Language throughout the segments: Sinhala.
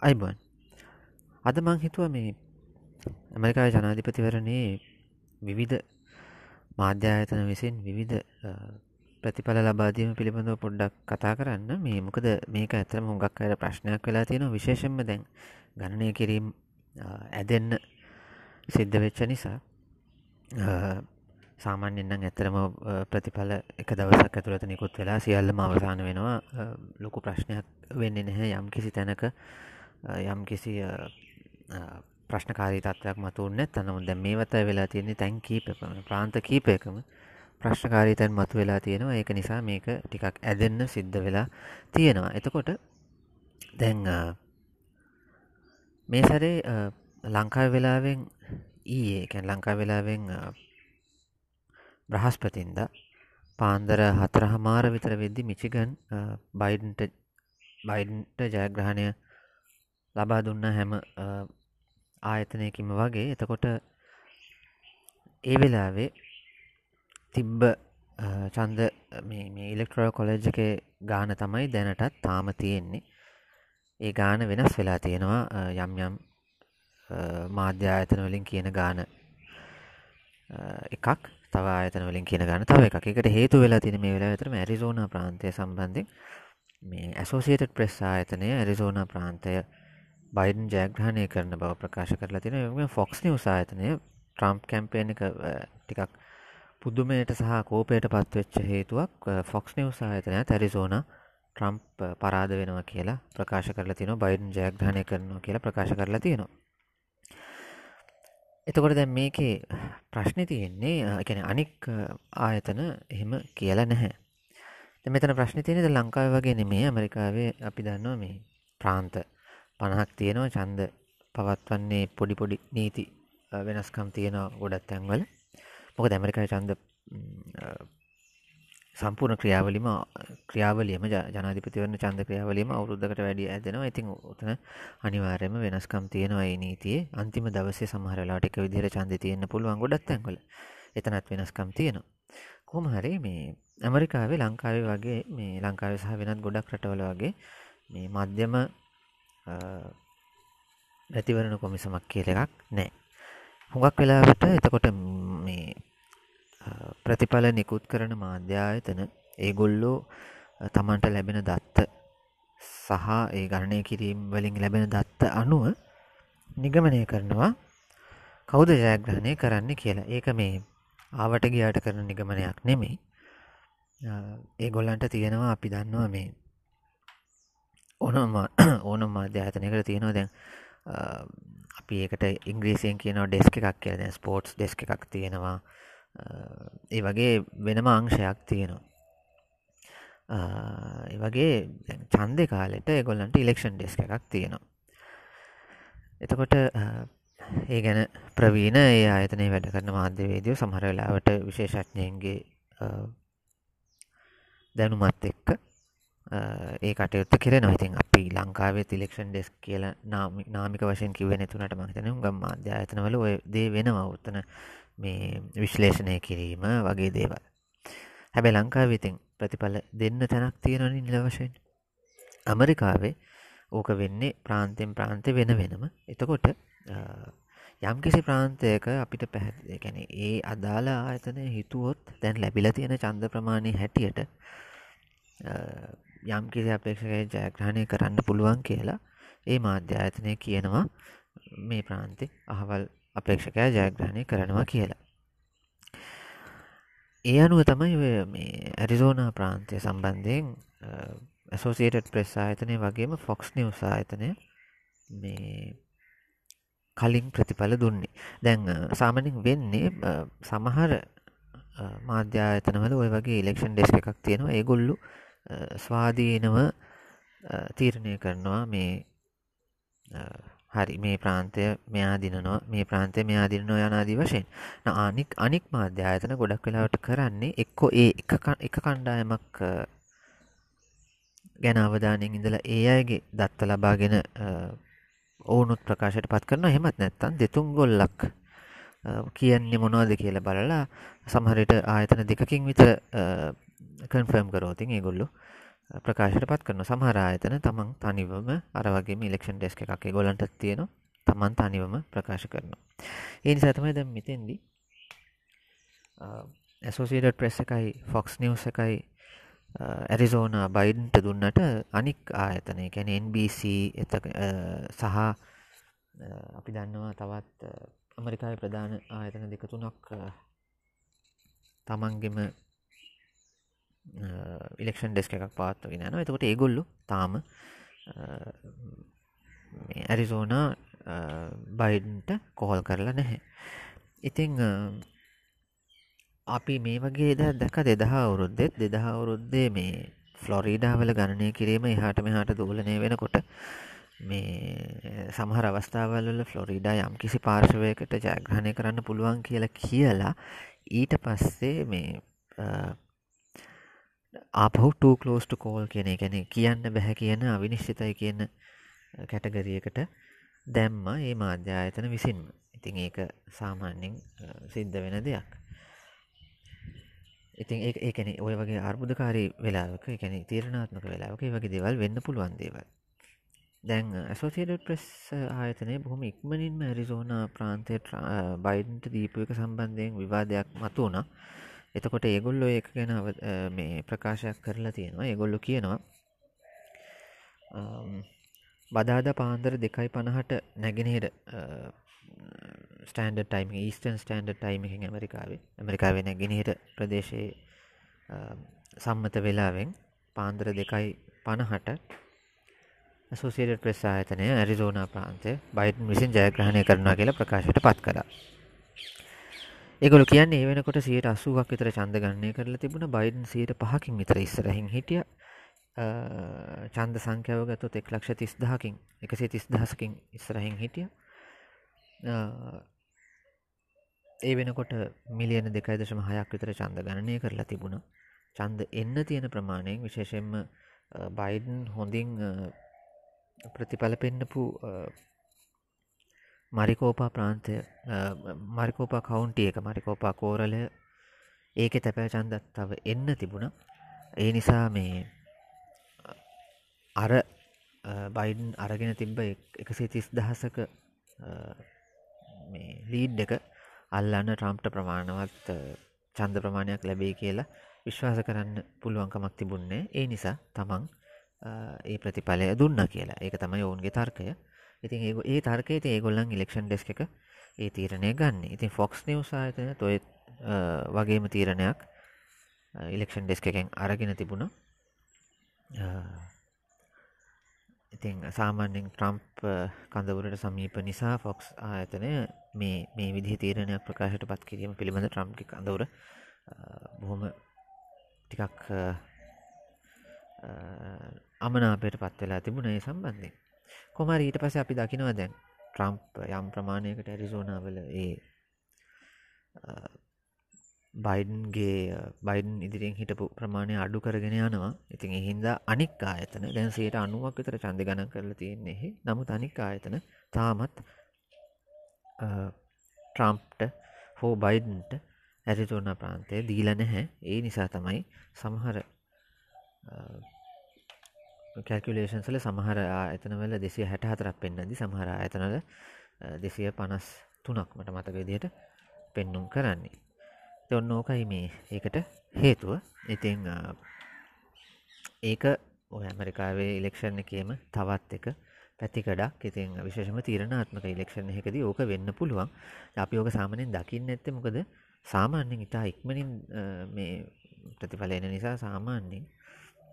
අයිබන්. අද මං හිතුව මේ ඇමරිකාය ජනාධිපතිවරණයේ විවිධ මාධ්‍යායතන විසින් විවිධ ප්‍රතිඵල ලබාදීම පිළිබඳව පොඩ්ඩක් කතා කරන්න. මේ මොකද මේක ඇතරම හොඟක් අයට ප්‍රශ්නයක් වෙලා තියෙන විශේෂෙන්ම දැන් ගණනය කිරීම් ඇදෙන්න සිද්ධ වෙච්ච නිසා සාමාන්‍යෙන්න්නම් ඇතරම ප්‍රතිඵල එක දවසක් ඇතුළත නිකුත් වෙලා සියල්ලම අවසාන වෙනවා. ලොකු ප්‍රශ්නයක් වෙන්න නැහැ යම් කිසි තැනක. යම් කිසි ප්‍රශ්නකාරී තත්වයක් මතුවන්න තනමු දැ මේ වත වෙලා තියෙන්නේ තැන් කීප ප්‍රාන්ත කීපයකම ප්‍රශ්නකාරී තැන් මතු වෙලා තියෙනවා. ඒක නිසා මේක ටිකක් ඇදෙන්න සිද්ධ වෙලා තියෙනවා. එතකොට දැන් මේ සැරේ ලංකාව වෙලාවෙන් ඊයේ කැන් ලංකා වෙලාවෙන් බ්‍රහස්පතින්ද පාන්දර හතර හමාර විතර වෙද්දි මිචිගන් බයිඩන්ට බයිඩන්ට ජයග්‍රහණය ලබා දුන්න හැම ආයතනයකින්ම වගේ. එතකොට ඒ වෙලාවේ තිබ්බ චන්ද මේ ඉලෙක්ට්‍රෝ කොලෙජ් එක ගාන තමයි දැනටත් තාම තියෙන්නේ. ඒ ගාන වෙනස් වෙලා තියෙනවා. යම් යම් මාධ්‍ය ආයතන වලින් කියන ගාන එකක් තව ආයතන වලින් කියන ගන්න තව එකක්. එකට හේතු වෙලා තියෙන මේ වෙලාව විතර ඇරිසෝනා ප්‍රාන්තය සම්බන්ධයෙන් මේ ඇසෝසියේටඩ් ප්‍රෙස් ආයතනය ඇරිසෝනා ප්‍රාන්තය බයිඩන් ජයග්‍රහණය කරන බව ප්‍රකාශ කරලා තින ෆොක්ස් නිවස් ආයතනය ට්‍රම්ප් කැම්පේන එක ටිකක් පුද්දුමයට සහ කෝපයට පත්වෙච්ච හේතුවක් ෆොක්ස් නිවස් ආයතනය තැරිසෝන ට්‍රම්ප් පරාද වෙනවා කියලා ප්‍රකාශ කරලා තින බයිඩන් ජයග්‍රහණය කරනවා කියලා ප්‍රකාශ කරලා තියෙනවා. එතකොට දැන් මේකේ ප්‍රශ්න තියෙන්නේ එකන අනික් ආයතන එහෙම කියලා නැහැ. මෙතන ප්‍රශ්න තියෙනද ලංකාව වගේ නෙමේ ඇමරිකාවේ අපි දන්නවා මේ ප්‍රාන්ත පණහක් තියෙනවා චන්ද පවත්වන්නේ පොඩි පොඩි නීති වෙනස්කම් තියෙනවා ගොඩත් තැන්වල. මොක දැමරිකායි චන්ද සම්පූර්ණ ක්‍රියාවලිම ක්‍රියාවලියම ජනාධිපතිවරන චන්ද ක්‍රියාවලීම අවුරුද්ධකට වැඩිය ඇදෙනවා. ඉතින් උතන අනිවාර්යම වෙනස්කම් තියෙනවා ඒ නීතියේ. අන්තිම දවසේ සමහරලාට එක විදිහර චන්ද තියෙන්න්න පුළුවන් ගොඩත් තැන්වල. එතනත් වෙනස්කම් තියෙනවා. කොම හරි මේ ඇමරිකාවේ ලංකාවේ වගේ මේ ලංකාව සහ වෙනත් ගොඩක් රටවල වගේ මේ මධ්‍යම නැතිවරණ කොමිසමක් කියල එකක් නෑ. හුඟක් වෙලාවට එතකොට මේ ප්‍රතිඵල නිකුත් කරන මාධ්‍යායතන ඒගොල්ලෝ තමන්ට ලැබෙන දත්ත සහ ඒ ගණනය කිරීම් වලින් ලැබෙන දත්ත අනුව නිගමනය කරනවා. කෞද ජයග්‍රහණය කරන්න කියලා. ඒක මේ ආවට ගියාට කරන නිගමනයක් නෙමෙයි. ඒ ගොල්ලන්ට තියෙනවා අපි දන්නවා මේ ඕනම ඕනම් මාධ්‍යාතනයකට තියෙනවා. දැන් අපි ඒකට ඉංග්‍රීසියෙන් කියනවා ඩෙස්ක එකක් කිය දැන් ස්පෝට්ස් ඩෙස්ක එකක් තියෙනවා. ඒ වගේ වෙනම අංශයක් තියෙනවා. ඒ වගේ චන්දය කාලෙට එගොල්ලන්ට ඉලෙක්ෂන් ඩෙස්ක එකක් තියෙනවා. එතකොට ඒ ගැන ප්‍රවීණ ඒ ආයතනය වැඩ කරන මාධ්‍යවේදියෝ සමහර වෙලාවට විශේෂඥයන්ගේ දැනුමත් එක්ක ඒ කටයුත්ත කෙරෙනවා. ඉතින් අපි ලංකාවේ තිලෙක්ෂන් ඩෙස් කියල නාමික වශයෙන් කිවෙන තුනට මහිතන ගම් මාධ්‍යායතනවල ඔය දේ වෙනවා. උත්තන මේ විශ්ලේෂණය කිරීම වගේ දේවල්. හැබැ ලංකා විතින් ප්‍රතිඵල දෙන්න තැනක් තියෙනනි නිල වශයෙන්. ඇමරිකාවේ ඕක වෙන්නේ ප්‍රාන්තෙන් ප්‍රාන්තය වෙන වෙනම. එතකොට යම් කිසි ප්‍රාන්තයක අපිට පැහැදිලි ගැන ඒ අදාළ ආයතනය හිතුවොත් දැන් ලැබිල තියෙන චන්ද ප්‍රමාණය හැටියට යම් කිසි අපේක්ෂකය ජයග්‍රහණය කරන්න පුළුවන් කියලා ඒ මාධ්‍යායතනය කියනවා. මේ ප්‍රාන්තෙ අහවල් අපේක්ෂකයා ජයග්‍රහණය කරනවා කියලා. ඒ අනුව තමයි මේ ඇරිසෝනා ප්‍රාන්තය සම්බන්ධයෙන් ඇසෝසිේටඩ් ප්‍රෙස් ආයතනය වගේම ෆොක්ස් නිවස් ආයතනය මේ කලින් ප්‍රතිඵල දුන්නේ. දැන් සාමනින් වෙන්නේ සමහර මාධ්‍යායතනවල ඔය වගේ ඉලෙක්ෂන් ඩෙස් එකක් තියෙනවා. ඒගොල්ලු ස්වාධීනව තීරණය කරනවා මේ හරි මේ ප්‍රාන්තය මෙයා දිනනවා මේ ප්‍රාන්තය මෙයා දිනනවා යනාදී වශයෙන්. අනික් අනික් මාධ්‍යායතන ගොඩක් වෙලාවට කරන්නේ එක්කො ඒ එක කණ්ඩායමක් ගැන අවධානයෙන් ඉඳලා ඒ අයගේ දත්ත ලබාගෙන ඔවුනුත් ප්‍රකාශයට පත් කරන හෙමත් නැත්තන් දෙතුන් ගොල්ලක් කියන්නේ මොනවද කියලා බලලා සමහරට ආයතන දෙකකින් විතර කන්ෆර්ම් කරෝතින් ඒගොල්ලු ප්‍රකාශයට පත් කරන සමහර ආයතන තමන් තනිවම අර වගේ ඉලෙක්ෂන් ඩෙස්ක එකක් ගොලන්ට තියෙන තමන් තනිවම ප්‍රකාශ කරනවා. ඒ නිසා තමයි දැන් මෙතෙන්දී ඇසෝසිේට ප්‍රෙස් එකයි ෆොක්ස් නිවස් එකයි ඇරිසෝන බයිඩන්ට දුන්නට අනික් ආයතන කැන NBC එත සහ අපි දන්නවා තවත් ඇමරිකායි ප්‍රධාන ආයතන දෙක තුනක් තමන්ගෙම ඉලෙක්ෂන් ඩෙස්ක එකක් පාත්වගෙන න එතකොට ඒගොල්ලු තාම ඇරිසෝනා බයිඩන්ට කොහොල් කරලා නැහැ. ඉතිං අපි මේ වගේ ද දැක දෙදහා අවුරුද්දෙත්. දෙදහා අවුරුද්දේ මේ ෆ්ලොරීඩාවල ගණනය කිරීම එහාට මෙහාට දූලනය වෙනකොට මේ සමහර අවස්ථාවල්ල ෆ්ලොරිඩා යම් කිසි පාර්ශවයකට ජයග්‍රහණය කරන්න පුළුවන් කියලා කියලා ඊට පස්සේ මේ ආපහු ටූකලෝස්ට කෝල් කියන ගැන කියන්න බැහැ කියන අවිනිශ්චිතයි කියන කැටගරියකට දැම්ම ඒ මාධ්‍යායතන විසින්ම. ඉතින් ඒක සාමාන්‍යෙන් සිද්ධ වෙන දෙයක්. ඉතින් ඒකන ඔය වගේ අර්බුදකාරී වෙලාක එකැන තීරණාත්මක වෙලාවක වගේ දෙවල් වෙන්න පුළුවන් දේවල්. දැන් ඇසෝසිේඩ ප්‍රෙස් ආයතනය බොහොම ඉක්මනින්ම ඇරිසෝන ප්‍රාන්තය බයිඩන්ට දීපු එක සම්බන්ධයෙන් විවාදයක් මතු වුණ එතකොට ඒගොල්ලො එක ගැන මේ ප්‍රකාශයක් කරලා තියෙනවා. ඒගොල්ලු කියනවා බදාද පාන්දර දෙකයි පණහට නැගෙනහිට ස්ටන්ඩ ටයිම ඊස්ටන් ස්ටන්ඩ ටයිමකින් ඇමරිකාවේ ඇමරිකාවේ නැගෙනහිට ප්‍රදේශයේ සම්මත වෙලාවෙන් පාන්දර දෙකයි පණහට සෝසියට ප්‍රෙස් ආයතනය ඇරිසෝන ප්‍රාන්තය බයිටන් විසින් ජයග්‍රහණය කරනවා කියලා ප්‍රකාශයට පත් කර ඒගොල කියන්නේ ඒ වෙනකොට සියට අසුවක් විතර චන්ද ගන්නය කරලා තිබුණ. බයිඩන් සයට පහකින් විතර ඉස්සරහින් හිටිය. චන්ද සංඛ්‍යාව ගතොත් එක් ලක්ෂ තිස්දහකින් එකසේ තිස් දහසකින් ඉස්සරහින් හිටිය. ඒ වෙනකොට මිලියන දෙකයි දශම හයක් විතර චන්ද ගණනය කරලා තිබුණ. චන්ද එන්න තියෙන ප්‍රමාණයෙන් විශේෂෙන්ම බයිඩන් හොඳින් ප්‍රතිඵල පෙන්න්නපු මරිකෝපා ප්‍රාන්තය මරිකෝපා කවුන්ටිය එක මරිකෝපා කෝරලය ඒක තැපෑ චන්දත් තව එන්න තිබුණ. ඒ නිසා මේ අර බයිඩන් අරගෙන තිබ්බ එකසේ තිස් දහසක මේ ලීඩ් එක අල්ලන්න ට්‍රම්ප්ට ප්‍රමාණවත් චන්ද ප්‍රමාණයක් ලැබේ කියලා විශ්වාස කරන්න පුළුවන්කමක් තිබුන්නේ ඒ නිසා තමන් ඒ ප්‍රතිඵලය දුන්න කියලා. ඒක තමයි ඔවුන්ගේ තර්කය. ඉතින් ඒ ඒ තර්කයේ ඒගොල්ලන් ඉලෙක්ෂන් ඩෙස්ක එක ඒ තීරණය ගන්න. ඉතින් ෆොක්ස් නිවසායතන තොය වගේම තීරණයක් ඉලෙක්ෂන් ඩෙස්ක එකෙන් අරගෙන තිබුණ. ඉතින් සාමාන්‍යෙන් ට්‍රම්ප් කඳවරට සමීප නිසා ෆොක්ස් ආයතනය මේ මේ විදි තීරණයක් ප්‍රකාශයට පත් කිරීම පිළිබඳ ට්‍රම්පි කඳවර බොහොම ටිකක් අමනාපයට පත්වෙලා තිබුණ. ඒ සම්බන්ධය කොමර ඊට පස අපි දකිනවා දැන් ට්‍රම්ප් යම් ප්‍රමාණයකට ඇරිසෝනාවල ඒ බයිඩන්ගේ බයිඩන් ඉදිරියෙන් හිටපු ප්‍රමාණය අඩු කරගෙන යනවා. ඉතින් එහින්දා අනික් ආයතන දැන් සයට අනුවක් විතර චන්ද ගණන් කරලා තියෙන්නේ. නමුත් අනික් ආයතන තාමත් ට්‍රම්ප්ට හෝ බයිඩන්ට ඇරිතෝන ප්‍රාන්තය දීල නැහැ. ඒ නිසා තමයි සමහර කැල්කුලේෂන්සල සමහර ආයතනවල දෙසිය හැට හතරක් පෙන්න්නදි සමහර ආයතනල දෙසිය පනස් තුනක් මට මතක විදියට පෙන්නුම් කරන්නේ. ඔන්න ඕකයි මේ ඒකට හේතුව. ඉතිං ඒක ඔය ඇමරිකාවේ ඉලෙක්ෂණ එකේම තවත් එක පැතිකඩක්. ඉතින් විශේෂම තීරණාත්මක ඉලෙක්ෂණ එකදී ඕක වෙන්න පුළුවන්. අපි ඕක සාමනෙන් දකින්න ඇත්ත මොකද? සාමාන්‍යෙන් ඉතා ඉක්මනින් මේ ප්‍රතිඵලයන නිසා සාමාන්‍යෙන්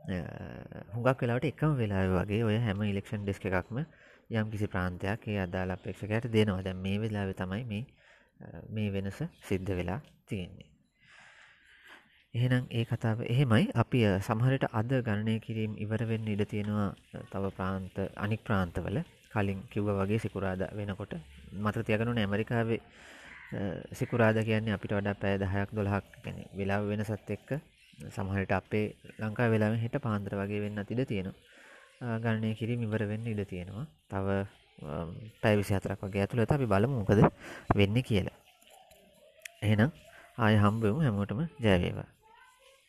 හුඟක් වෙලාට එකම වෙලා වගේ ඔය හැම ඉලෙක්ෂන් ඩෙස්ක එකක්ම යම් කිසි ප්‍රාන්තයක් ඒ අදාලා අපේක්ෂකයට දෙනවා. දැන් මේ වෙලාව තමයි මේ මේ වෙනස සිද්ධ වෙලා තියෙන්නේ. එහෙනම් ඒ කතාව එහෙමයි. අපි සමහරට අද ගණනය කිරීම ඉවරවෙන්න ඉඩ තියෙනවා තව ප්‍රාන්ත අනික් ප්‍රාන්තවල. කලින් කිව්ව වගේ සිකුරාද වෙනකොට මත තියගනු ඇමරිකාවේ සිකුරාද කියන්නේ අපිට වඩා පෑ දහයක් දොළහක් ගැන වෙලා වෙනසත් එක්ක සමහට අපේ ලංකා වෙලාම හිට පාන්දර වගේ වෙන්න තිඩ තියෙනවා. ගණනය කිරීම ඉවර වෙන්න ඉඩ තියෙනවා. තව පැවිසි හතරක් වගේ ඇතුළ අපි බලමු මොකද වෙන්න කියලා. එහෙනම් ආය හම්බවමු හැමෝටම. ජයවේවා